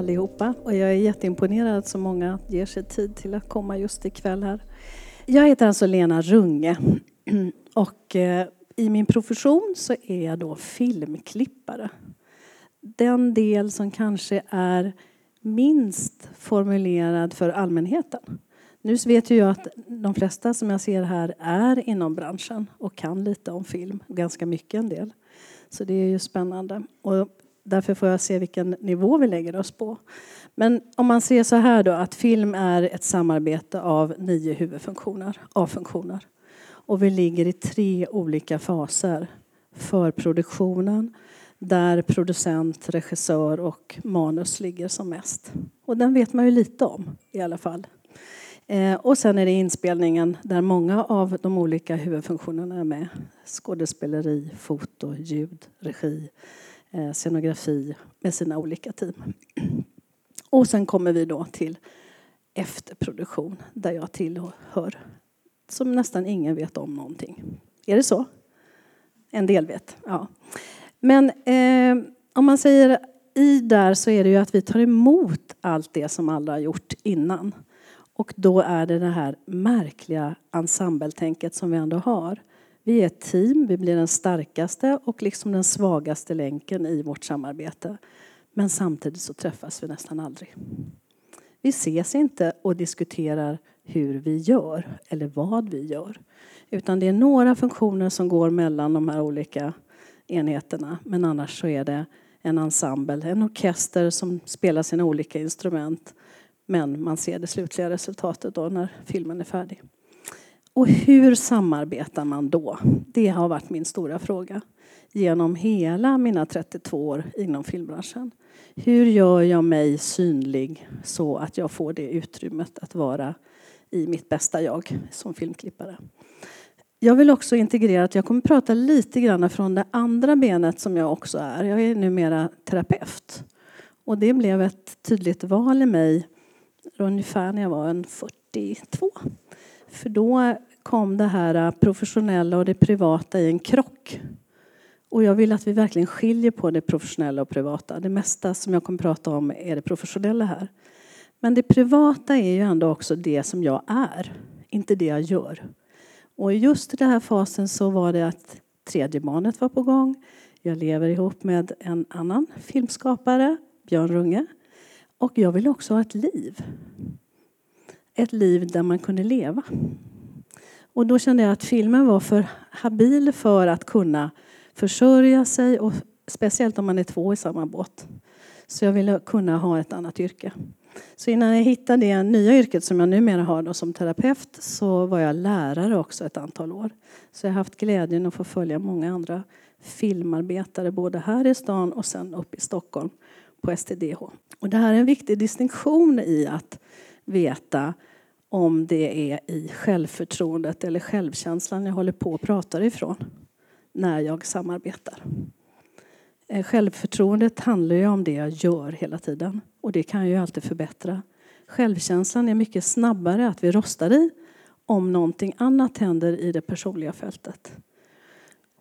allihopa. Och jag är jätteimponerad att så många ger sig tid till att komma just ikväll här. Jag heter alltså Lena Runge och eh, i min profession så är jag då filmklippare. Den del som kanske är minst formulerad för allmänheten. Nu vet ju jag att de flesta som jag ser här är inom branschen och kan lite om film, ganska mycket en del. Så det är ju spännande. Och därför får jag se vilken nivå vi lägger oss på. Men om man ser så här då att film är ett samarbete av nio huvudfunktioner, A-funktioner. Och vi ligger i tre olika faser. för produktionen, där producent, regissör och manus ligger som mest. Och den vet man ju lite om i alla fall. Eh, och sen är det inspelningen där många av de olika huvudfunktionerna är med. Skådespeleri, foto, ljud, regi, Eh, scenografi med sina olika team. Och sen kommer vi då till efterproduktion där jag tillhör som nästan ingen vet om någonting. Är det så? En del vet, ja. Men eh, om man säger i där så är det ju att vi tar emot allt det som alla har gjort innan. Och då är det det här märkliga ensembletänket som vi ändå har. Vi är ett team, vi blir den starkaste och liksom den svagaste länken i vårt samarbete. Men samtidigt så träffas vi nästan aldrig. Vi ses inte och diskuterar hur vi gör eller vad vi gör. Utan det är några funktioner som går mellan de här olika enheterna. Men annars så är det en ensemble, en orkester som spelar sina olika instrument. Men man ser det slutliga resultatet då när filmen är färdig. Och hur samarbetar man då? Det har varit min stora fråga genom hela mina 32 år inom filmbranschen. Hur gör jag mig synlig så att jag får det utrymmet att vara i mitt bästa jag som filmklippare? Jag vill också integrera att jag kommer prata lite grann från det andra benet som jag också är. Jag är numera terapeut. Och det blev ett tydligt val i mig ungefär när jag var en 42. För då kom det här äh, professionella och det privata i en krock. Och jag vill att vi verkligen skiljer på det professionella och privata. Det mesta som jag kommer att prata om är det professionella här. Men det privata är ju ändå också det som jag är, inte det jag gör. Och just i den här fasen så var det att tredje barnet var på gång. Jag lever ihop med en annan filmskapare, Björn Runge. Och jag ville också ha ett liv. Ett liv där man kunde leva. Och då kände jag att filmen var för habil för att kunna försörja sig och speciellt om man är två i samma båt. Så jag ville kunna ha ett annat yrke. Så innan jag hittade det nya yrket som jag numera har då, som terapeut så var jag lärare också ett antal år. Så jag har haft glädjen att få följa många andra filmarbetare både här i stan och sen upp i Stockholm på STDH. Och det här är en viktig distinktion i att veta om det är i självförtroendet eller självkänslan jag håller på att prata ifrån när jag samarbetar. Eh, självförtroendet handlar ju om det jag gör hela tiden och det kan jag ju alltid förbättra. Självkänslan är mycket snabbare att vi rostar i om någonting annat händer i det personliga fältet.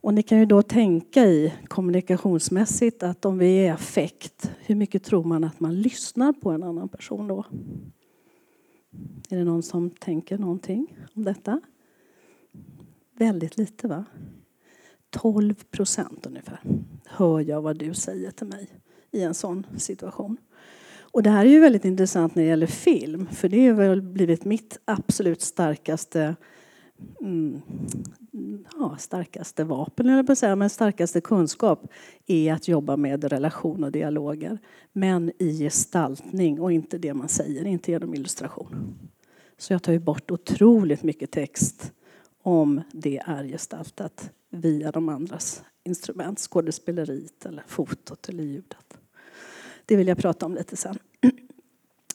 Och ni kan ju då tänka i kommunikationsmässigt att om vi är i affekt, hur mycket tror man att man lyssnar på en annan person då? Är det någon som tänker någonting om detta? Väldigt lite va? 12 procent ungefär hör jag vad du säger till mig i en sån situation. Och det här är ju väldigt intressant när det gäller film för det har väl blivit mitt absolut starkaste mm, ja, starkaste vapen, eller på säga, men starkaste kunskap är att jobba med relation och dialoger. Men i gestaltning och inte det man säger, inte genom illustration. Så jag tar ju bort otroligt mycket text om det är gestaltat via de andras instrument, skådespeleriet eller fotot eller ljudet. Det vill jag prata om lite sen.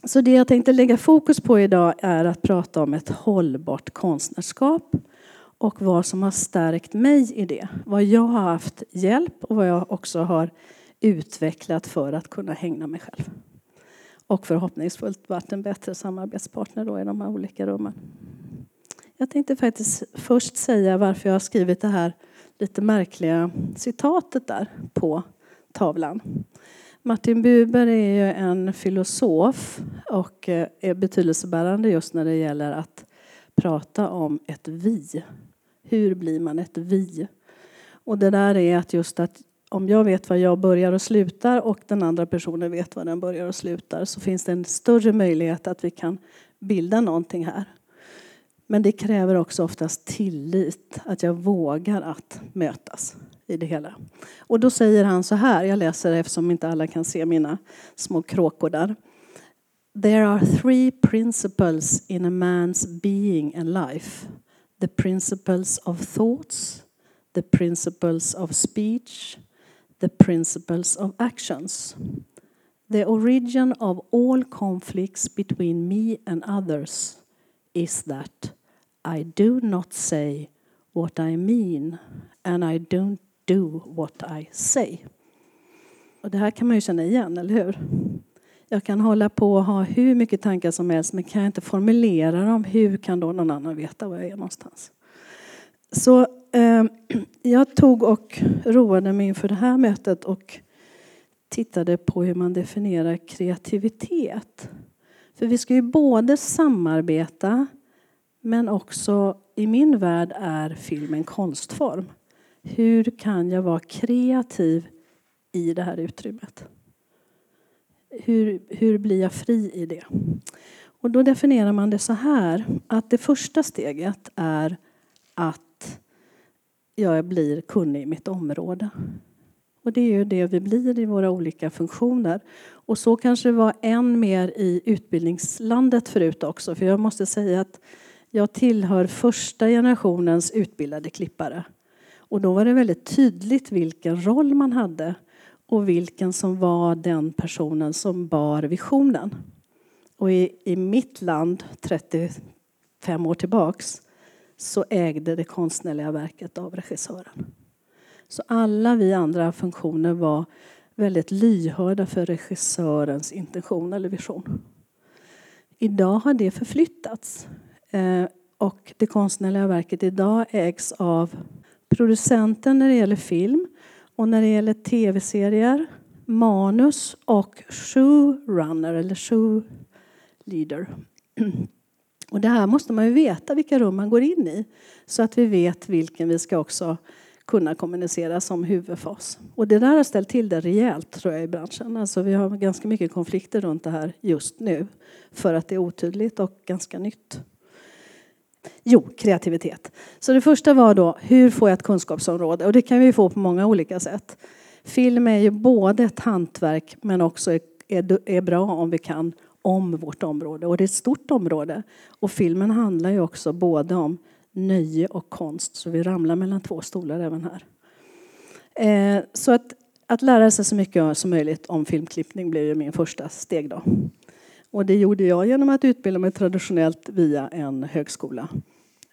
Så det jag tänkte lägga fokus på idag är att prata om ett hållbart konstnärskap och vad som har stärkt mig i det. Vad jag har haft hjälp och vad jag också har utvecklat för att kunna hänga mig själv. Och förhoppningsfullt varit en bättre samarbetspartner då i de här olika rummen. Jag tänkte faktiskt först säga varför jag har skrivit det här lite märkliga citatet där på tavlan. Martin Buber är ju en filosof och eh, är betydelsebärande just när det gäller att prata om ett vi. Hur blir man ett vi? Och det där är att just att om jag vet var jag börjar och slutar och den andra personen vet var den börjar och slutar så finns det en större möjlighet att vi kan bilda någonting här. Men det kräver också oftast tillit, att jag vågar att mötas i det hela. Och då säger han så här, jag läser eftersom inte alla kan se mina små kråkor där. There are three principles in a man's being and life. The principles of thoughts, the principles of speech, the principles of actions. The origin of all conflicts between me and others is that I do not say what I mean and I don't do what I say. Och det här kan man ju känna igen, eller hur? Jag kan hålla på och ha hur mycket tankar som helst men kan jag inte formulera dem, hur kan då någon annan veta var jag är någonstans? Så eh, jag tog och roade mig inför det här mötet och tittade på hur man definierar kreativitet. För vi ska ju både samarbeta men också i min värld är film en konstform. Hur kan jag vara kreativ i det här utrymmet? Hur, hur blir jag fri i det? Och då definierar man det så här att det första steget är att jag blir kunnig i mitt område. Och det är ju det vi blir i våra olika funktioner. Och så kanske det var än mer i utbildningslandet förut också. För jag måste säga att jag tillhör första generationens utbildade klippare. Och då var det väldigt tydligt vilken roll man hade och vilken som var den personen som bar visionen. Och i, i mitt land, 35 år tillbaks, så ägde det konstnärliga verket av regissören. Så alla vi andra funktioner var väldigt lyhörda för regissörens intention eller vision. Idag har det förflyttats. Eh, och det konstnärliga verket idag ägs av producenten när det gäller film och när det gäller tv-serier, manus och showrunner eller showleader. Och det här måste man ju veta vilka rum man går in i så att vi vet vilken vi ska också kunna kommunicera som huvudfas. Och det där har ställt till det rejält tror jag i branschen. Alltså vi har ganska mycket konflikter runt det här just nu för att det är otydligt och ganska nytt. Jo, kreativitet. Så det första var då, hur får jag ett kunskapsområde? Och det kan vi få på många olika sätt. Film är ju både ett hantverk men också är, är, är bra om vi kan om vårt område. Och det är ett stort område. Och filmen handlar ju också både om nöje och konst. Så vi ramlar mellan två stolar även här. Eh, så att, att lära sig så mycket som möjligt om filmklippning blir ju min första steg då. Och det gjorde jag genom att utbilda mig traditionellt via en högskola.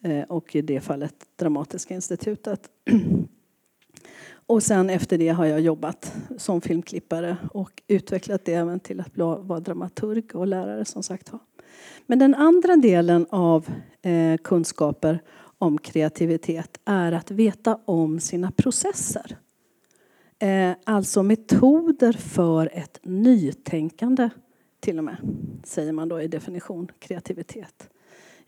Eh, och i det fallet Dramatiska institutet. Och sen efter det har jag jobbat som filmklippare och utvecklat det även till att vara dramaturg och lärare som sagt Men den andra delen av eh, kunskaper om kreativitet är att veta om sina processer. Eh, alltså metoder för ett nytänkande till och med, säger man då i definition kreativitet.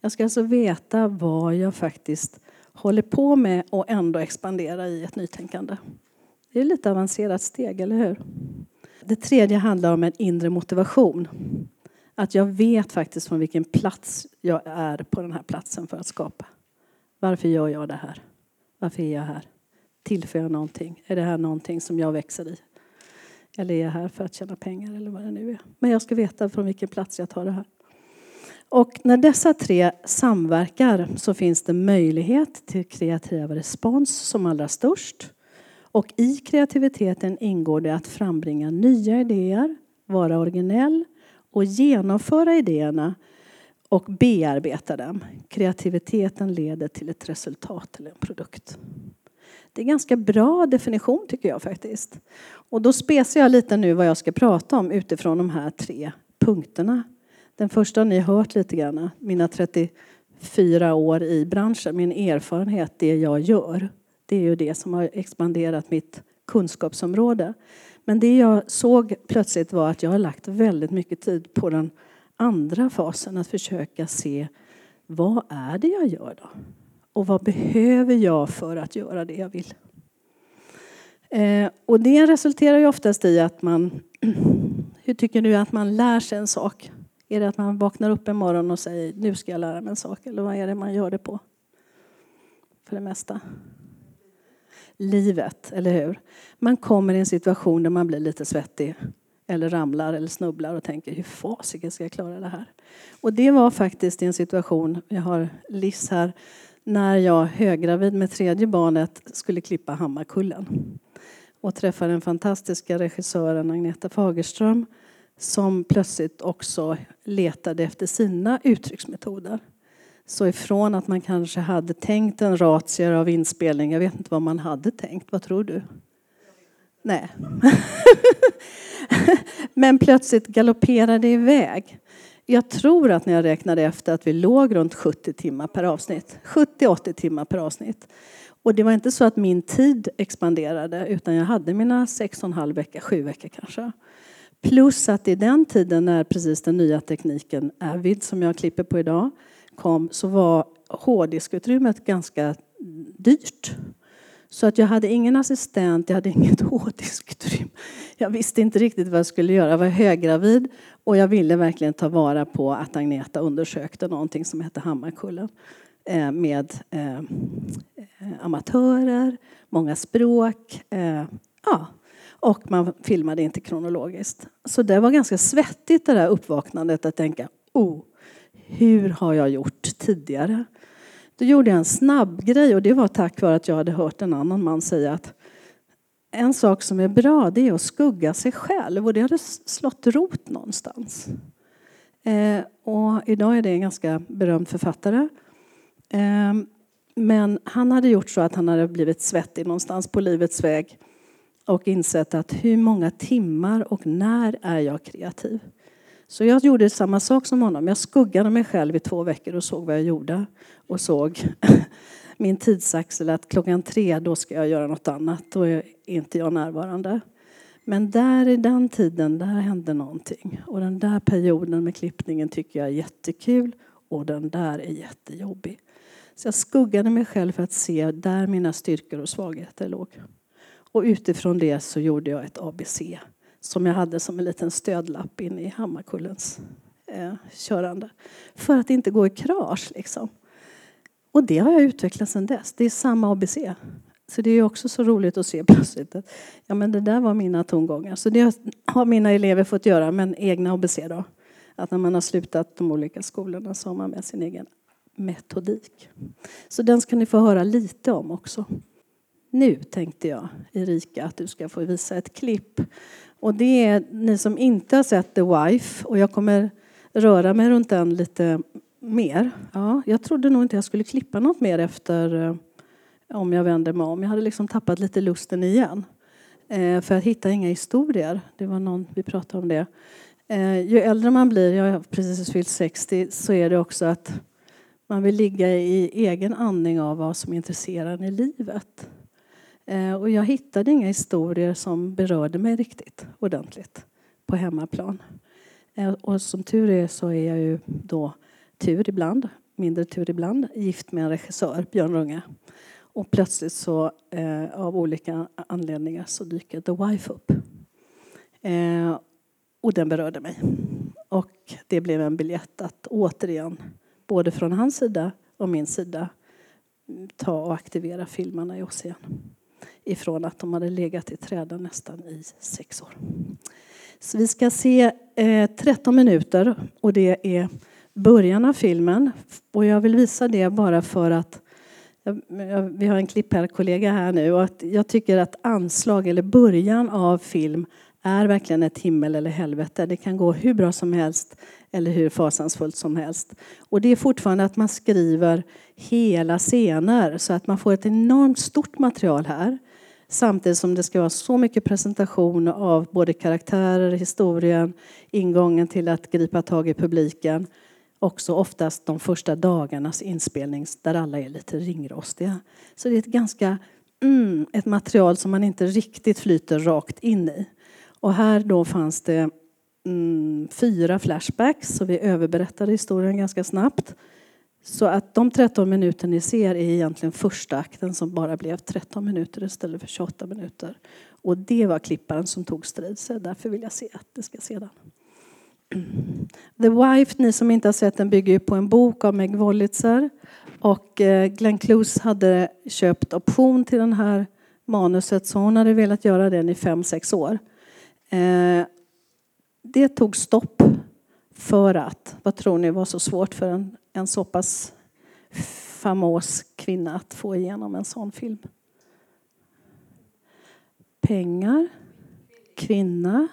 Jag ska alltså veta vad jag faktiskt håller på med och ändå expandera i ett nytänkande. Det är lite avancerat steg, eller hur? Det tredje handlar om en inre motivation. Att jag vet faktiskt från vilken plats jag är på den här platsen för att skapa. Varför gör jag det här? Varför är jag här? Tillför jag någonting? Är det här någonting som jag växer i? Eller är jag här för att tjäna pengar eller vad det nu är? Men jag ska veta från vilken plats jag tar det här. Och när dessa tre samverkar så finns det möjlighet till kreativ respons som allra störst. Och i kreativiteten ingår det att frambringa nya idéer, vara originell och genomföra idéerna och bearbeta dem. Kreativiteten leder till ett resultat eller en produkt. Det är en ganska bra definition tycker jag faktiskt. Och då spesar jag lite nu vad jag ska prata om utifrån de här tre punkterna. Den första har ni hört lite grann, mina 34 år i branschen, min erfarenhet, det jag gör. Det är ju det som har expanderat mitt kunskapsområde. Men det jag såg plötsligt var att jag har lagt väldigt mycket tid på den andra fasen, att försöka se vad är det jag gör då? Och vad behöver jag för att göra det jag vill? Eh, och det resulterar ju oftast i att man... Hur tycker du att man lär sig en sak? Är det att man vaknar upp en morgon och säger nu ska jag lära mig en sak? Eller vad är det man gör det på? För det mesta. Livet, eller hur? Man kommer i en situation där man blir lite svettig eller ramlar eller snubblar och tänker hur fasiken ska jag klara det här? Och det var faktiskt i en situation, jag har Liss här, när jag höggravid med tredje barnet skulle klippa Hammarkullen och träffade den fantastiska regissören Agneta Fagerström som plötsligt också letade efter sina uttrycksmetoder. Så ifrån att man kanske hade tänkt en ratier av inspelning, jag vet inte vad man hade tänkt, vad tror du? Nej. Men plötsligt galopperade iväg. Jag tror att när jag räknade efter att vi låg runt 70 timmar per avsnitt. 70-80 timmar per avsnitt. Och det var inte så att min tid expanderade utan jag hade mina sex och en halv vecka, sju veckor kanske. Plus att i den tiden när precis den nya tekniken Avid som jag klipper på idag kom så var hårddiskutrymmet ganska dyrt. Så att jag hade ingen assistent, jag hade inget hårddiskutrymme. Jag visste inte riktigt vad jag skulle göra. Jag var höggravid och jag ville verkligen ta vara på att Agneta undersökte någonting som hette Hammarkullen eh, med eh, eh amatörer, många språk. Eh, ja, och man filmade inte kronologiskt. Så det var ganska svettigt det där uppvaknandet att tänka, oh, hur har jag gjort tidigare? Då gjorde jag en snabb grej och det var tack vare att jag hade hört en annan man säga att en sak som är bra det är att skugga sig själv och det hade slått rot någonstans. Eh, och idag är det en ganska berömd författare. Eh, men han hade gjort så att han hade blivit svettig någonstans på livets väg och insett att hur många timmar och när är jag kreativ? Så jag gjorde samma sak som honom. Jag skuggade mig själv i två veckor och såg vad jag gjorde. Och såg min tidsaxel att klockan tre då ska jag göra något annat. Då är inte jag närvarande. Men där i den tiden, där hände någonting. Och den där perioden med klippningen tycker jag är jättekul. Och den där är jättejobbig. Så jag skuggade mig själv för att se där mina styrkor och svagheter låg. Och utifrån det så gjorde jag ett ABC som jag hade som en liten stödlapp in i Hammarkullens eh, körande. För att inte gå i krasch liksom. Och det har jag utvecklat sedan dess. Det är samma ABC. Så det är också så roligt att se plötsligt att ja, men det där var mina tongångar. Så det har mina elever fått göra, men egna ABC då. Att när man har slutat de olika skolorna så har man med sin egen metodik. Så den ska ni få höra lite om också. Nu tänkte jag, Erika, att du ska få visa ett klipp. Och det är ni som inte har sett The Wife, och jag kommer röra mig runt den lite mer. Ja, jag trodde nog inte jag skulle klippa något mer efter eh, om jag vänder mig om. Jag hade liksom tappat lite lusten igen. Eh, för att hitta inga historier. Det var någon, vi pratade om det. Eh, ju äldre man blir, jag har precis fyllt 60, så är det också att man vill ligga i egen andning av vad som intresserar en i livet. Eh, och jag hittade inga historier som berörde mig riktigt ordentligt på hemmaplan. Eh, och som tur är så är jag ju då tur ibland, mindre tur ibland, gift med en regissör, Björn Runge. Och plötsligt så eh, av olika anledningar så dyker The Wife upp. Eh, och den berörde mig. Och det blev en biljett att återigen, både från hans sida och min sida, ta och aktivera filmerna i oss igen ifrån att de hade legat i träden nästan i sex år. Så vi ska se eh, 13 minuter och det är början av filmen. Och jag vill visa det bara för att vi har en klipparkollega här nu och att jag tycker att anslag eller början av film är verkligen ett himmel eller helvete. Det kan gå hur bra som helst eller hur fasansfullt som helst. Och det är fortfarande att man skriver hela scener så att man får ett enormt stort material här. Samtidigt som det ska vara så mycket presentation av både karaktärer, historien, ingången till att gripa tag i publiken. Också oftast de första dagarnas inspelning där alla är lite ringrostiga. Så det är ett ganska mm, ett material som man inte riktigt flyter rakt in i. Och här då fanns det mm, fyra flashbacks, så vi överberättade historien ganska snabbt. Så att de 13 minuter ni ser är egentligen första akten som bara blev 13 minuter istället för 28 minuter. Och det var klipparen som tog strid, så därför vill jag se att det ska se den. The Wife, ni som inte har sett den, bygger på en bok av Meg Wolitzer. Och eh, Glenn Close hade köpt option till den här manuset så hon hade velat göra den i fem sex år. Eh, det tog stopp för att, vad tror ni var så svårt för en, en så pass famos kvinna att få igenom en sån film? Pengar, kvinna,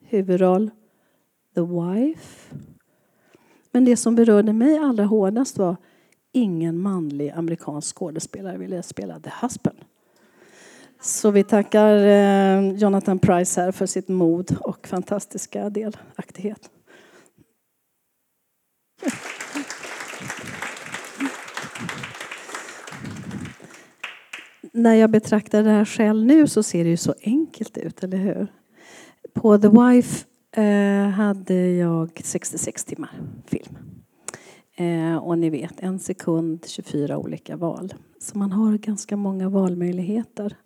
huvudroll, the wife. Men det som berörde mig allra hårdast var ingen manlig amerikansk skådespelare ville spela the husband. Så vi tackar eh, Jonathan Price här för sitt mod och fantastiska delaktighet. När jag betraktar det här själv nu så ser det ju så enkelt ut, eller hur? På The Wife eh, hade jag 66 timmar film. Eh, och ni vet, en sekund, 24 olika val. Så man har ganska många valmöjligheter.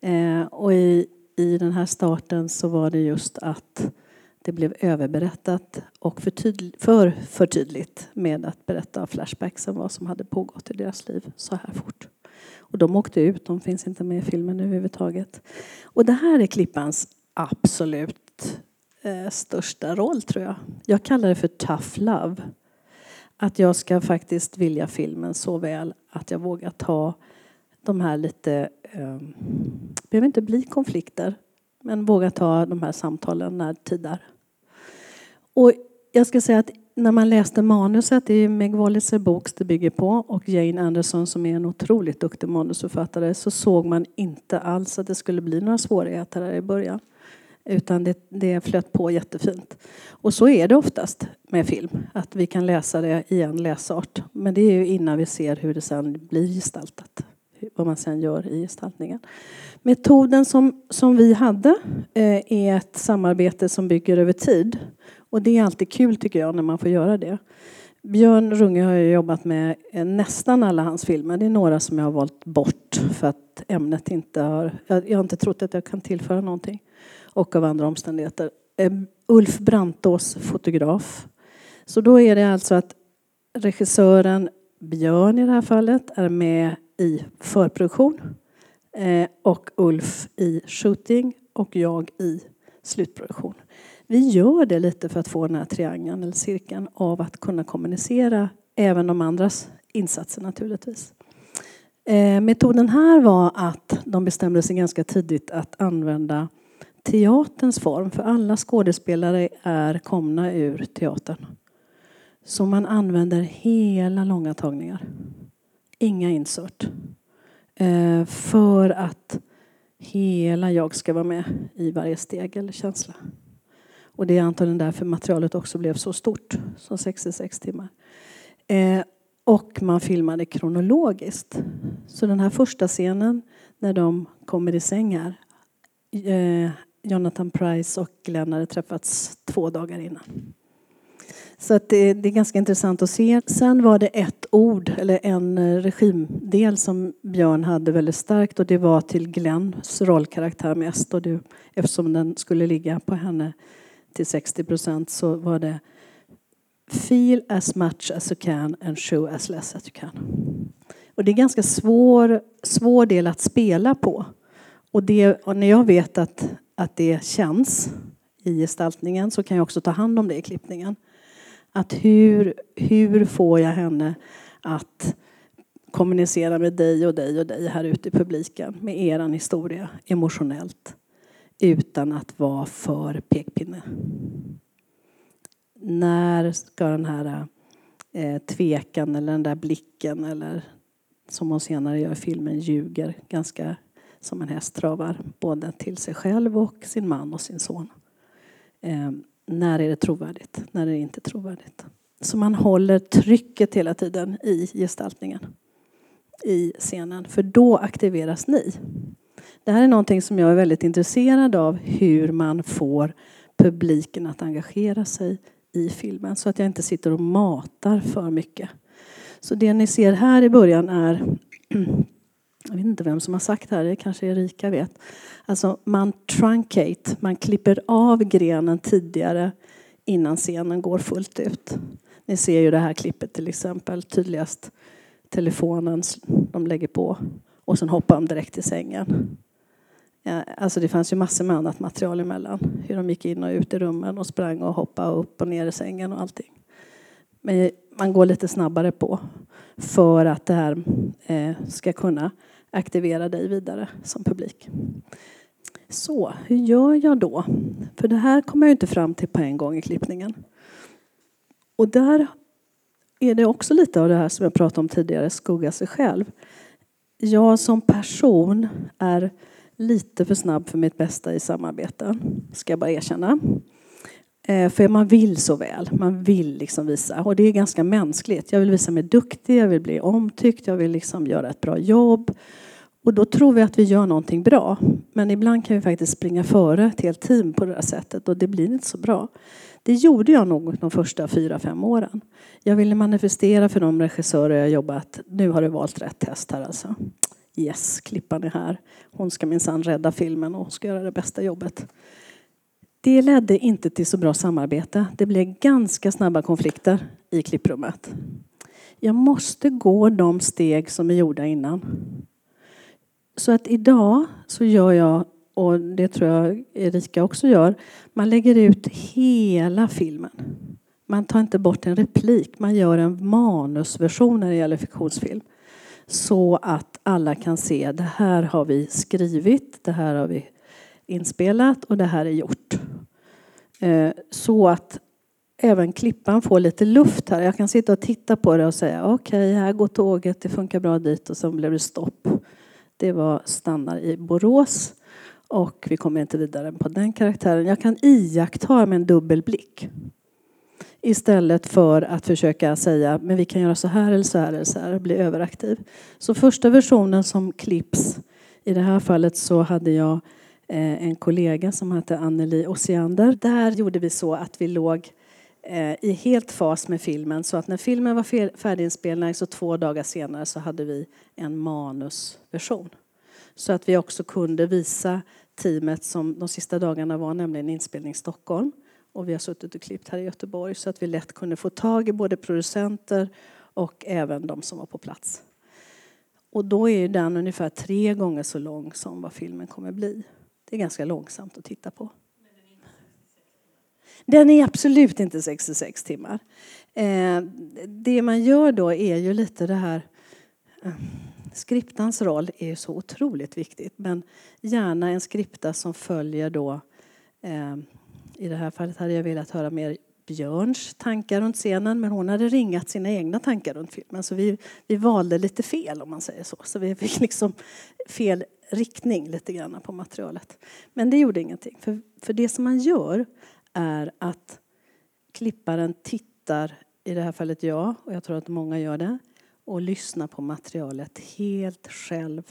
Eh, och i, i den här starten så var det just att det blev överberättat och för, tydlig, för, för tydligt med att berätta flashbacks om vad som hade pågått i deras liv så här fort. Och de åkte ut, de finns inte med i filmen överhuvudtaget. Och det här är Klippans absolut eh, största roll tror jag. Jag kallar det för tough love. Att jag ska faktiskt vilja filmen så väl att jag vågar ta de här lite, eh, behöver inte bli konflikter, men våga ta de här samtalen när tid är. Och jag ska säga att när man läste manuset, det är Meg Wolitzer bok det bygger på och Jane Anderson som är en otroligt duktig manusförfattare så såg man inte alls att det skulle bli några svårigheter här i början. Utan det, det flöt på jättefint. Och så är det oftast med film, att vi kan läsa det i en läsart. Men det är ju innan vi ser hur det sen blir gestaltat vad man sen gör i gestaltningen. Metoden som, som vi hade eh, är ett samarbete som bygger över tid. Och det är alltid kul tycker jag när man får göra det. Björn Runge har jag jobbat med eh, nästan alla hans filmer. Det är några som jag har valt bort för att ämnet inte har... Jag, jag har inte trott att jag kan tillföra någonting. Och av andra omständigheter. Eh, Ulf Brantås, fotograf. Så då är det alltså att regissören Björn i det här fallet är med i förproduktion eh, och Ulf i shooting och jag i slutproduktion. Vi gör det lite för att få den här triangeln eller cirkeln av att kunna kommunicera även de andras insatser naturligtvis. Eh, metoden här var att de bestämde sig ganska tidigt att använda teaterns form, för alla skådespelare är komna ur teatern. Så man använder hela långa tagningar inga insert. Eh, för att hela jag ska vara med i varje steg eller känsla. Och det är antagligen därför materialet också blev så stort, som 66 timmar. Eh, och man filmade kronologiskt. Så den här första scenen när de kommer i säng här. Eh, Jonathan Price och Glenn hade träffats två dagar innan. Så att det, det, är ganska intressant att se. Sen var det ett ord, eller en eh, regimdel som Björn hade väldigt starkt och det var till Glenns rollkaraktär mest. Och det, eftersom den skulle ligga på henne till 60 procent så var det Feel as much as you can and show as less as you can. Och det är en ganska svår, svår del att spela på. Och, det, och när jag vet att, att det känns i gestaltningen så kan jag också ta hand om det i klippningen. Att hur, hur får jag henne att kommunicera med dig och dig och dig här ute i publiken med er historia emotionellt utan att vara för pekpinne. När ska den här eh, tvekan eller den där blicken eller som hon senare gör i filmen ljuger ganska som en häst travar både till sig själv och sin man och sin son. Eh, när är det trovärdigt? När är det inte trovärdigt? Så man håller trycket hela tiden i gestaltningen i scenen, för då aktiveras ni. Det här är någonting som jag är väldigt intresserad av, hur man får publiken att engagera sig i filmen så att jag inte sitter och matar för mycket. Så det ni ser här i början är, jag vet inte vem som har sagt det här, det kanske Erika vet. Alltså man truncate, man klipper av grenen tidigare innan scenen går fullt ut. Ni ser ju det här klippet till exempel tydligast. Telefonen de lägger på och sen hoppar de direkt i sängen. Alltså det fanns ju massor med annat material emellan. Hur de gick in och ut i rummen och sprang och hoppade upp och ner i sängen och allting. Men man går lite snabbare på för att det här eh, ska kunna aktivera dig vidare som publik. Så, hur gör jag då? För det här kommer jag inte fram till på en gång i klippningen. Och där är det också lite av det här som jag pratade om tidigare, skugga sig själv. Jag som person är lite för snabb för mitt bästa i samarbeten, ska jag bara erkänna. Eh, för man vill så väl, man vill liksom visa. Och det är ganska mänskligt. Jag vill visa mig duktig, jag vill bli omtyckt, jag vill liksom göra ett bra jobb. Och då tror vi att vi gör någonting bra. Men ibland kan vi faktiskt springa före ett helt team på det här sättet och det blir inte så bra. Det gjorde jag nog de första fyra, fem åren. Jag ville manifestera för de regissörer jag jobbat. Nu har du valt rätt test här alltså. Yes, klippan är här. Hon ska minsann rädda filmen och hon ska göra det bästa jobbet. Det ledde inte till så bra samarbete. Det blev ganska snabba konflikter i klipprummet. Jag måste gå de steg som är gjorda innan. Så att idag så gör jag, och det tror jag Erika också gör, man lägger ut hela filmen. Man tar inte bort en replik, man gör en manusversion när det gäller fiktionsfilm. Så att alla kan se, det här har vi skrivit, det här har vi inspelat och det här är gjort. Eh, så att även klippan får lite luft här. Jag kan sitta och titta på det och säga okej, okay, här går tåget, det funkar bra dit och sen blev det stopp. Det var stannar i Borås och vi kommer inte vidare på den karaktären. Jag kan iaktta med en dubbel blick. Istället för att försöka säga men vi kan göra så här eller så här eller så här, och bli överaktiv. Så första versionen som klipps, i det här fallet så hade jag eh, Eh, en kollega som hette Anneli Ossiander. Där gjorde vi så att vi låg eh, i helt fas med filmen så att när filmen var färdiginspelad så två dagar senare så hade vi en manusversion. Så att vi också kunde visa teamet som de sista dagarna var nämligen inspelning i Stockholm och vi har suttit och klippt här i Göteborg så att vi lätt kunde få tag i både producenter och även de som var på plats. Och då är den ungefär tre gånger så lång som vad filmen kommer bli. Det är ganska långsamt att titta på. Den är absolut inte 66 timmar. Eh, det man gör då är ju lite det här eh, Skriptans roll är så otroligt viktigt men gärna en skripta som följer då eh, i det här fallet hade jag velat höra mer Björns tankar runt scenen men hon hade ringat sina egna tankar runt filmen så vi, vi valde lite fel om man säger så. Så vi fick liksom fel riktning lite grann på materialet. Men det gjorde ingenting för, för det som man gör är att klipparen tittar, i det här fallet jag och jag tror att många gör det, och lyssnar på materialet helt själv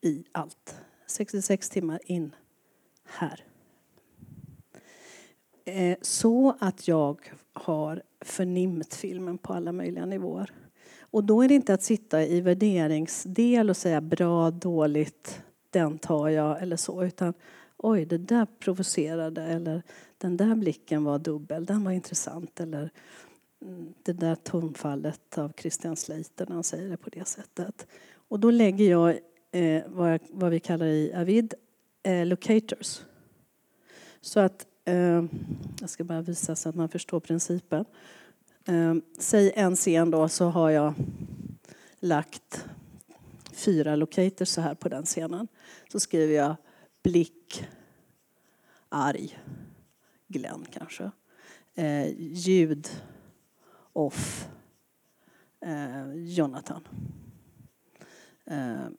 i allt. 66 timmar in här. Eh, så att jag har förnimt filmen på alla möjliga nivåer. Och då är det inte att sitta i värderingsdel och säga bra, dåligt, den tar jag eller så. Utan oj, det där provocerade eller den där blicken var dubbel, den var intressant. Eller mm, det där tonfallet av Christian Slater när han säger det på det sättet. Och då lägger jag eh, vad, jag, vad, vi kallar i Avid eh, locators. Så att Eh, jag ska bara visa så att man förstår principen. Eh, säg en scen då så har jag lagt fyra locators så här på den scenen. Så skriver jag blick, arg, Glenn kanske. Eh, ljud, off, ehm, Jonathan. Ehm,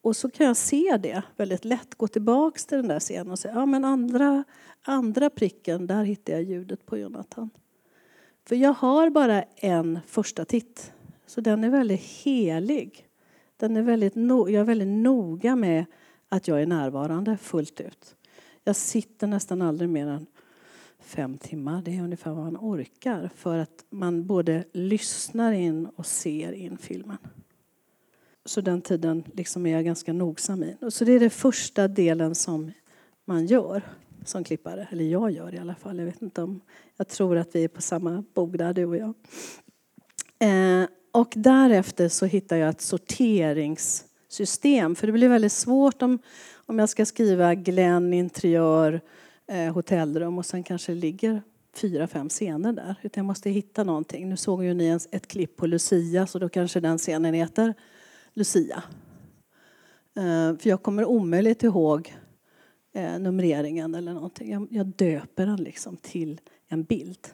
och så kan jag se det väldigt lätt, gå tillbaks till den där scenen och säga ja men andra, andra pricken, där hittar jag ljudet på Jonathan. För jag har bara en första titt, så den är väldigt helig. Den är väldigt no jag är väldigt noga med att jag är närvarande fullt ut. Jag sitter nästan aldrig mer än fem timmar. Det är ungefär vad man orkar för att man både lyssnar in och ser in filmen. Så den tiden liksom är jag ganska nogsam i. Så det är den första delen som man gör som klippare. Eller jag gör i alla fall. Jag vet inte om... Jag tror att vi är på samma bog där, du och jag. Eh, och därefter så hittar jag ett sorteringssystem. För det blir väldigt svårt om, om jag ska skriva Glenn interiör eh, hotellrum och sen kanske det ligger fyra, fem scener där. Utan jag måste hitta någonting. Nu såg ju ni ett klipp på Lucia så då kanske den scenen heter Lucia. Eh, för jag kommer omöjligt ihåg eh, numreringen eller någonting. Jag, jag döper den liksom till en bild.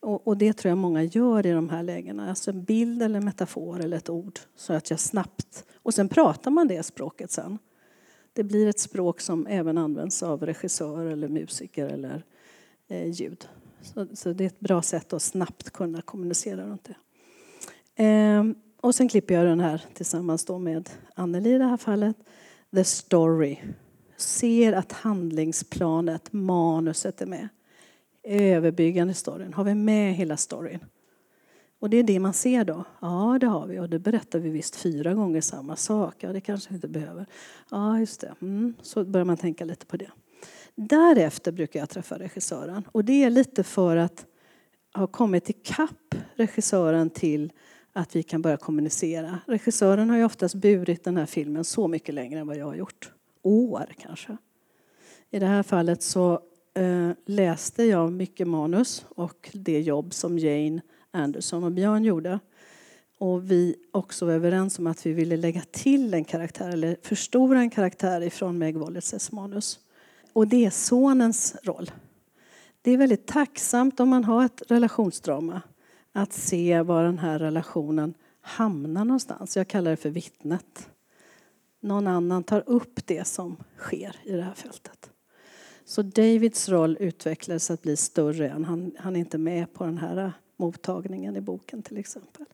Och, och, det tror jag många gör i de här lägena. Alltså en bild eller en metafor eller ett ord. Så att jag snabbt... Och sen pratar man det språket sen. Det blir ett språk som även används av regissör eller musiker eller eh, ljud. Så, så, det är ett bra sätt att snabbt kunna kommunicera runt det. Eh, och sen klipper jag den här tillsammans då med Anneli i det här fallet. The Story. Ser att handlingsplanet, manuset är med. Överbyggande storyn. Har vi med hela storyn? Och det är det man ser då. Ja, det har vi. Och det berättar vi visst fyra gånger samma sak. Ja, det kanske vi inte behöver. Ja, just det. Mm. Så börjar man tänka lite på det. Därefter brukar jag träffa regissören. Och det är lite för att ha kommit ikapp regissören till att vi kan börja kommunicera. Regissören har ju oftast burit den här filmen så mycket längre än vad jag har gjort. År kanske. I det här fallet så eh, läste jag mycket manus och det jobb som Jane Anderson och Björn gjorde. Och vi också var överens om att vi ville lägga till en karaktär, eller förstora en karaktär ifrån Meg Wollitzes manus. Och det är sonens roll. Det är väldigt tacksamt om man har ett relationsdrama att se var den här relationen hamnar någonstans. Jag kallar det för vittnet. Någon annan tar upp det som sker i det här fältet. Så Davids roll utvecklades att bli större än han, han är inte med på den här mottagningen i boken till exempel.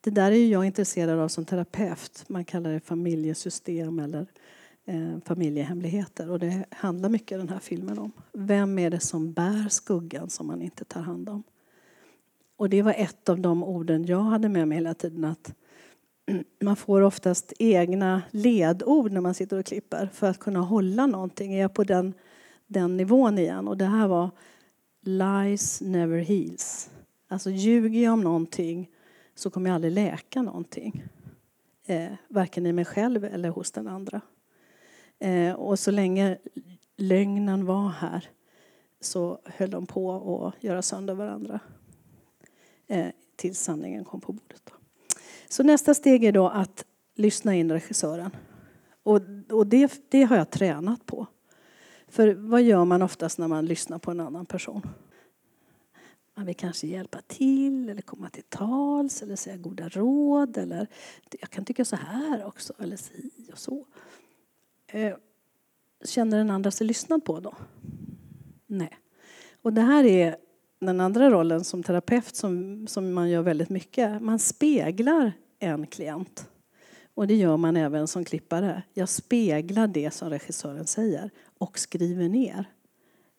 Det där är jag intresserad av som terapeut. Man kallar det familjesystem eller eh, familjehemligheter. Och det handlar mycket den här filmen om. Vem är det som bär skuggan som man inte tar hand om? Och det var ett av de orden jag hade med mig hela tiden. att man får oftast egna ledord när man sitter och klipper för att kunna hålla någonting. Är jag på den, den nivån igen? Och det här var Lies never heals. Alltså ljuger jag om någonting så kommer jag aldrig läka någonting. Eh, varken i mig själv eller hos den andra. Eh, och så länge lögnen var här så höll de på att göra sönder varandra. Eh, tills sanningen kom på bordet. Då. Så nästa steg är då att lyssna in regissören. Och, och det, det har jag tränat på. För vad gör man oftast när man lyssnar på en annan person? Man vill kanske hjälpa till eller komma till tals eller säga goda råd. Eller jag kan tycka så här också, eller si och så. Eh, känner den andra sig lyssnad på då? Nej. Och det här är den andra rollen som terapeut som, som man gör väldigt mycket. Man speglar en klient. Och det gör man även som klippare. Jag speglar det som regissören säger och skriver ner.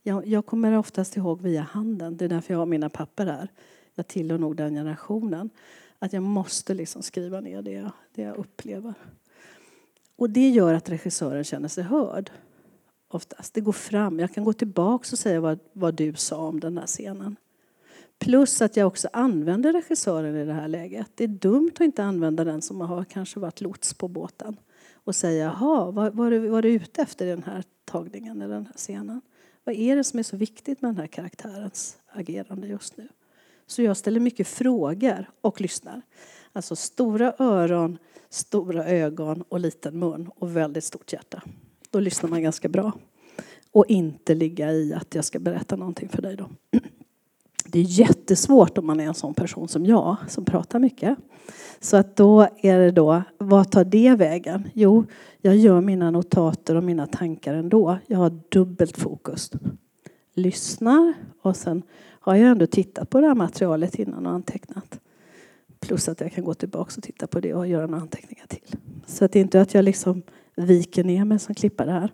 Jag, jag kommer oftast ihåg via handen. Det är därför jag har mina papper här. Jag tillhör nog den generationen. Att jag måste liksom skriva ner det jag, det jag upplever. Och det gör att regissören känner sig hörd. Oftast. Det går fram. Jag kan gå tillbaka och säga vad, vad du sa om den här scenen. Plus att jag också använder regissören i det här läget. Det är dumt att inte använda den som har kanske varit lots på båten och säga jaha, vad var du, var du ute efter i den här tagningen eller den här scenen? Vad är det som är så viktigt med den här karaktärens agerande just nu? Så jag ställer mycket frågor och lyssnar. Alltså stora öron, stora ögon och liten mun och väldigt stort hjärta. Då lyssnar man ganska bra. Och inte ligga i att jag ska berätta någonting för dig då. Det är jättesvårt om man är en sån person som jag, som pratar mycket. Så att då är det då, vad tar det vägen? Jo, jag gör mina notater och mina tankar ändå. Jag har dubbelt fokus. Lyssnar och sen har jag ändå tittat på det här materialet innan och antecknat. Plus att jag kan gå tillbaka och titta på det och göra några anteckningar till. Så att det är inte att jag liksom viker ner mig som klippare här.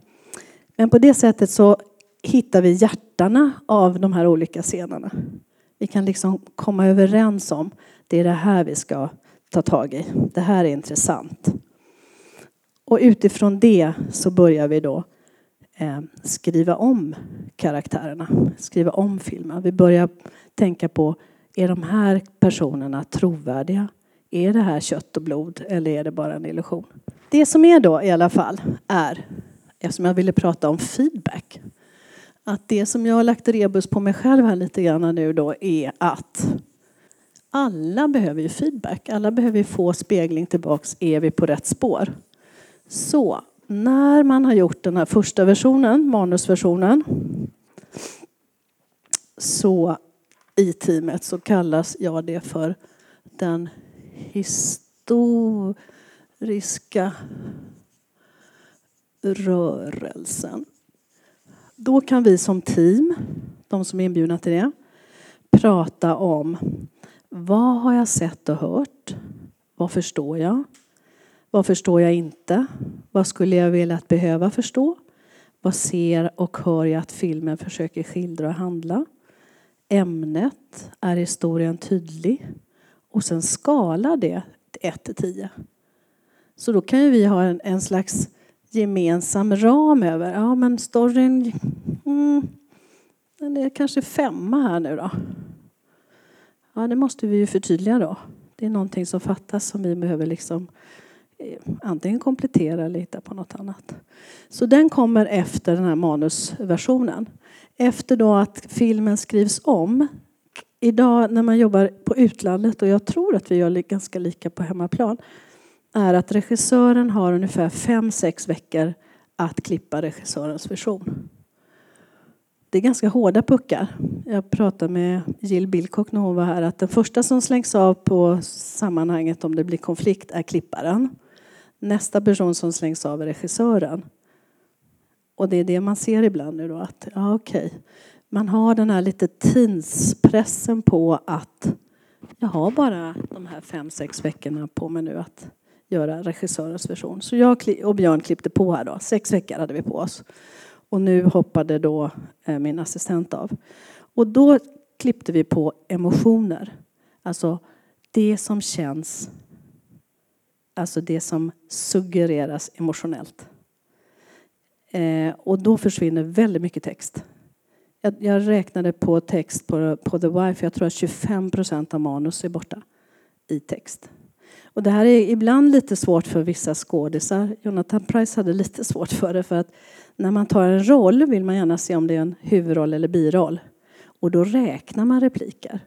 Men på det sättet så hittar vi hjärtarna av de här olika scenerna. Vi kan liksom komma överens om det är det här vi ska ta tag i. Det här är intressant. Och utifrån det så börjar vi då eh, skriva om karaktärerna, skriva om filmen. Vi börjar tänka på, är de här personerna trovärdiga? Är det här kött och blod eller är det bara en illusion? Det som är då i alla fall är, eftersom jag ville prata om feedback, att det som jag har lagt rebus på mig själv här lite grann nu då är att alla behöver ju feedback. Alla behöver ju få spegling tillbaks. Är vi på rätt spår? Så när man har gjort den här första versionen, manusversionen, så i teamet så kallas jag det för den historiska rörelsen. Då kan vi som team, de som är inbjudna till det, prata om vad har jag sett och hört? Vad förstår jag? Vad förstår jag inte? Vad skulle jag vilja att behöva förstå? Vad ser och hör jag att filmen försöker skildra och handla? Ämnet, är historien tydlig? Och sen skala det 1 till 10. Så då kan ju vi ha en, en slags gemensam ram över, ja men storyn, mm, den är kanske femma här nu då. Ja, det måste vi ju förtydliga då. Det är någonting som fattas som vi behöver liksom eh, antingen komplettera eller hitta på något annat. Så den kommer efter den här manusversionen. Efter då att filmen skrivs om. Idag när man jobbar på utlandet, och jag tror att vi gör ganska lika på hemmaplan, är att regissören har ungefär fem sex veckor att klippa regissörens version. Det är ganska hårda puckar. Jag pratade med Jill Bilcock när hon var här att den första som slängs av på sammanhanget om det blir konflikt är klipparen. Nästa person som slängs av är regissören. Och det är det man ser ibland nu då att ja okej, okay. man har den här lite tidspressen på att jag har bara de här fem, sex veckorna på mig nu att göra regissörens version. Så jag och Björn klippte på här då. Sex veckor hade vi på oss. Och nu hoppade då eh, min assistent av. Och då klippte vi på emotioner. Alltså det som känns, alltså det som suggereras emotionellt. Eh, och då försvinner väldigt mycket text. Jag, jag räknade på text på, på The Wife, jag tror att 25 procent av manus är borta i text. Och det här är ibland lite svårt för vissa skådisar. Jonathan Price hade lite svårt för det för att när man tar en roll vill man gärna se om det är en huvudroll eller biroll. Och då räknar man repliker.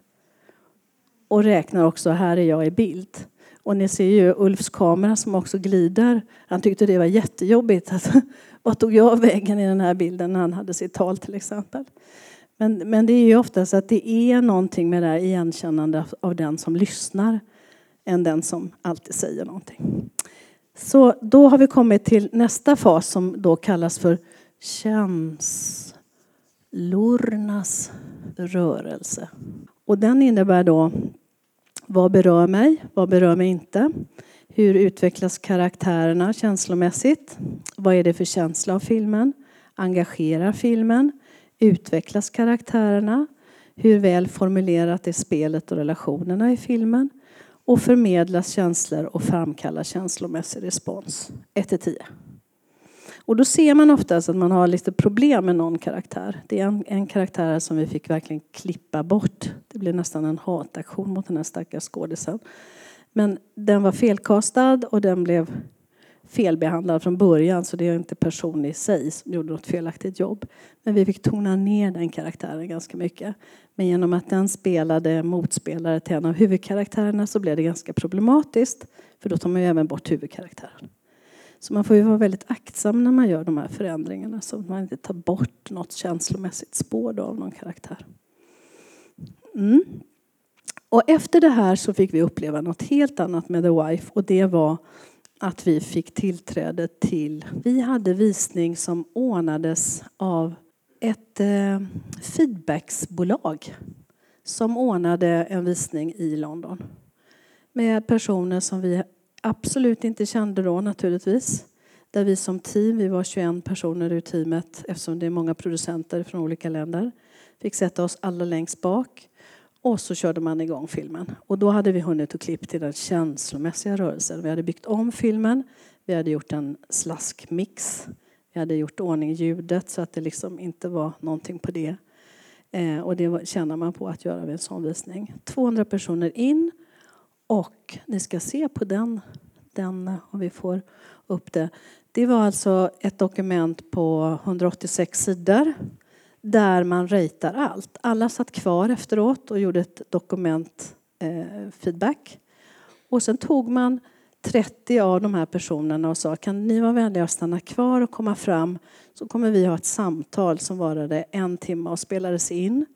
Och räknar också, här är jag i bild. Och ni ser ju Ulfs kamera som också glider. Han tyckte det var jättejobbigt. Att, vad tog jag vägen i den här bilden när han hade sitt tal till exempel? Men, men det är ju oftast att det är någonting med det här igenkännandet av den som lyssnar än den som alltid säger någonting. Så då har vi kommit till nästa fas som då kallas för känslornas rörelse. Och den innebär då vad berör mig, vad berör mig inte? Hur utvecklas karaktärerna känslomässigt? Vad är det för känsla av filmen? Engagerar filmen? Utvecklas karaktärerna? Hur väl formulerat är spelet och relationerna i filmen? Och förmedlas känslor och framkallar känslomässig respons. 1 10. Och då ser man oftast att man har lite problem med någon karaktär. Det är en, en karaktär som vi fick verkligen klippa bort. Det blev nästan en hataktion mot den här stackars skådisen. Men den var felkastad och den blev felbehandlad från början så det är inte personen i sig som gjorde något felaktigt jobb. Men vi fick tona ner den karaktären ganska mycket. Men genom att den spelade motspelare till en av huvudkaraktärerna så blev det ganska problematiskt för då tar man ju även bort huvudkaraktären. Så man får ju vara väldigt aktsam när man gör de här förändringarna så att man inte tar bort något känslomässigt spår av någon karaktär. Mm. Och efter det här så fick vi uppleva något helt annat med The Wife och det var att vi fick tillträde till... Vi hade visning som ordnades av ett eh, feedbacksbolag som ordnade en visning i London med personer som vi absolut inte kände då naturligtvis. Där vi som team, vi var 21 personer ur teamet eftersom det är många producenter från olika länder, fick sätta oss alla längst bak och så körde man igång filmen. Och då hade vi hunnit att klippa till den känslomässiga rörelsen. Vi hade byggt om filmen, vi hade gjort en slaskmix, vi hade gjort ordning ljudet så att det liksom inte var någonting på det. Eh, och det känner man på att göra vid en sån visning. 200 personer in och ni ska se på den, den om vi får upp det. Det var alltså ett dokument på 186 sidor där man ratear allt. Alla satt kvar efteråt och gjorde ett dokument eh, feedback. Och sen tog man 30 av de här personerna och sa kan ni vara vänliga att stanna kvar och komma fram så kommer vi ha ett samtal som varade en timme och spelades in.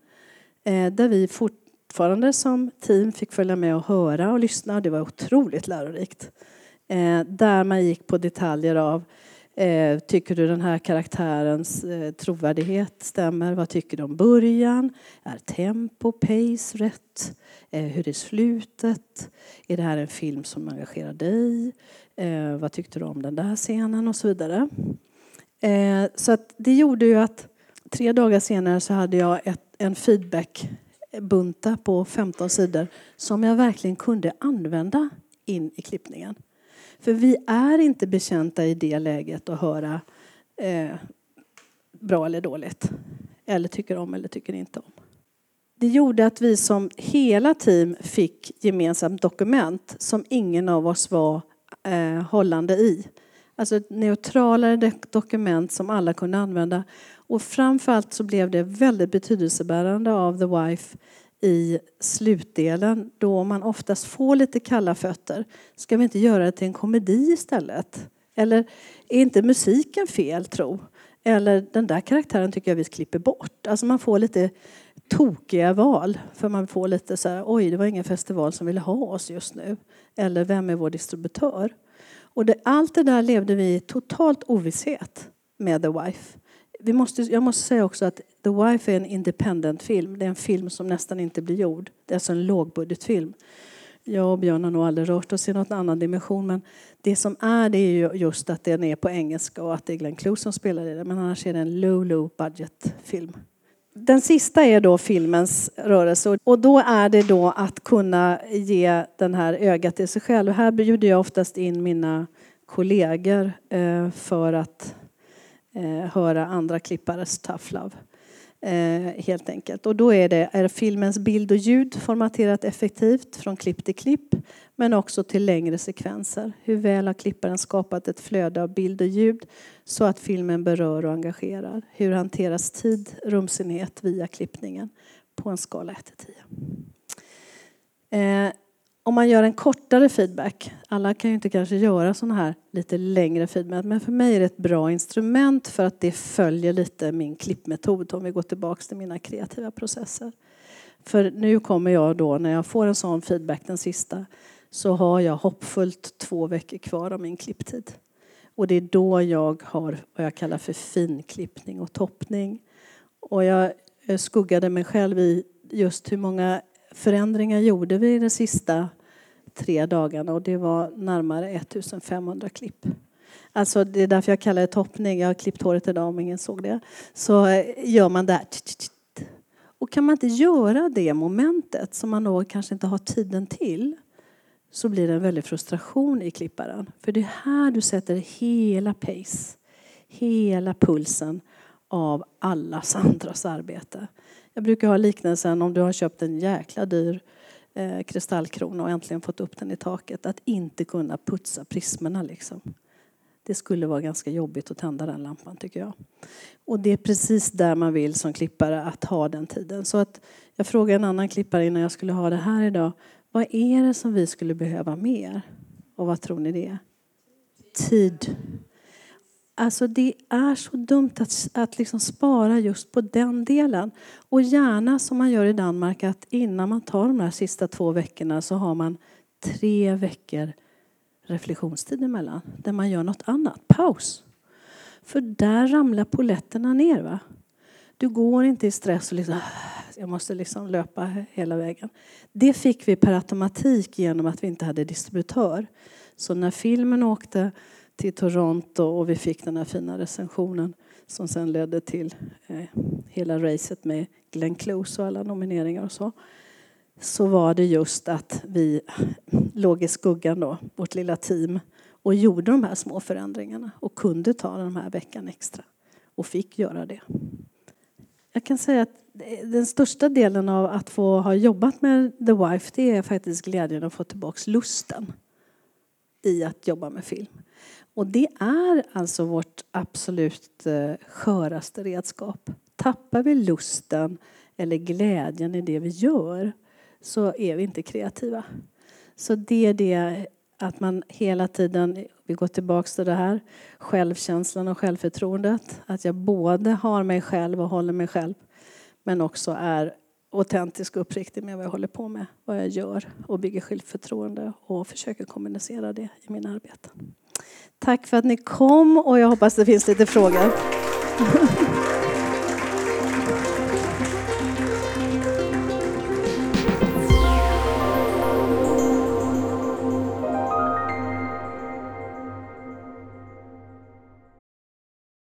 Eh, där vi fortfarande som team fick följa med och höra och lyssna. Det var otroligt lärorikt. Eh, där man gick på detaljer av Eh, tycker du den här karaktärens eh, trovärdighet stämmer? Vad tycker du om början? Är tempo, pace rätt? Eh, hur är slutet? Är det här en film som engagerar dig? Eh, vad tyckte du om den där scenen? Och så vidare. Eh, så att det gjorde ju att tre dagar senare så hade jag ett, en feedbackbunta på 15 sidor som jag verkligen kunde använda in i klippningen. För vi är inte bekänta i det läget att höra eh, bra eller dåligt. Eller tycker om eller tycker inte om. Det gjorde att vi som hela team fick gemensamt dokument som ingen av oss var eh, hållande i. Alltså ett neutralare dokument som alla kunde använda. Och framförallt så blev det väldigt betydelsebärande av The Wife i slutdelen då man oftast får lite kalla fötter. Ska vi inte göra det till en komedi istället? Eller är inte musiken fel tro? Eller den där karaktären tycker jag vi klipper bort. Alltså man får lite tokiga val. För man får lite så här, oj det var ingen festival som ville ha oss just nu. Eller vem är vår distributör? Och det, allt det där levde vi i totalt ovisshet med The Wife vi måste, jag måste säga också att The Wife är en independent film. Det är en film som nästan inte blir gjord. Det är alltså en lågbudgetfilm. Jag och Björn har nog aldrig rört oss i någon annan dimension men det som är det är ju just att den är på engelska och att det är Glenn Close som spelar i den. Men annars är det en low, low budget film. Den sista är då filmens rörelse och då är det då att kunna ge den här ögat till sig själv. Och här bjuder jag oftast in mina kollegor eh, för att Eh, höra andra klippares tough love. Eh, helt enkelt. Och då är det är filmens bild och ljud formaterat effektivt från klipp till klipp men också till längre sekvenser. Hur väl har klipparen skapat ett flöde av bild och ljud så att filmen berör och engagerar? Hur hanteras tid, rumsenhet via klippningen på en skala 1 till 10? Om man gör en kortare feedback, alla kan ju inte kanske göra sådana här lite längre feedback, men för mig är det ett bra instrument för att det följer lite min klippmetod om vi går tillbaka till mina kreativa processer. För nu kommer jag då, när jag får en sån feedback, den sista, så har jag hoppfullt två veckor kvar av min klipptid. Och det är då jag har vad jag kallar för finklippning och toppning. Och jag eh, skuggade mig själv i just hur många förändringar gjorde vi de sista tre dagarna och det var närmare 1500 klipp. Alltså det är därför jag kallar det toppning. Jag har klippt håret idag om ingen såg det. Så eh, gör man där. Och kan man inte göra det momentet som man då kanske inte har tiden till så blir det en väldig frustration i klipparen. För det är här du sätter hela pace, hela pulsen av allas andras arbete. Jag brukar ha liknelsen om du har köpt en jäkla dyr eh, kristallkrona och äntligen fått upp den i taket. Att inte kunna putsa prismerna liksom. Det skulle vara ganska jobbigt att tända den lampan tycker jag. Och det är precis där man vill som klippare att ha den tiden. Så att jag frågade en annan klippare innan jag skulle ha det här idag. Vad är det som vi skulle behöva mer? Och vad tror ni det är? Tid. Alltså det är så dumt att, att liksom spara just på den delen. Och gärna som man gör i Danmark att innan man tar de här sista två veckorna så har man tre veckor reflektionstid emellan där man gör något annat, paus. För där ramlar poletterna ner. Va? Du går inte i stress och liksom, ah, jag måste liksom löpa hela vägen. Det fick vi per automatik genom att vi inte hade distributör. Så när filmen åkte till Toronto och vi fick den här fina recensionen som sen ledde till eh, hela racet med Glenn Close och alla nomineringar och så. Så var det just att vi låg i skuggan då, vårt lilla team och gjorde de här små förändringarna och kunde ta den här veckan extra och fick göra det. Jag kan säga att den största delen av att få ha jobbat med The Wife det är faktiskt glädjen att få tillbaka lusten i att jobba med film. Och det är alltså vårt absolut eh, sköraste redskap. Tappar vi lusten eller glädjen i det vi gör så är vi inte kreativa. Så det är det att man hela tiden, vi går tillbaka till det här, självkänslan och självförtroendet. Att jag både har mig själv och håller mig själv men också är autentisk och uppriktig med vad jag håller på med, vad jag gör och bygger självförtroende och försöker kommunicera det i mina arbeten. Tack för att ni kom och jag hoppas det finns lite frågor.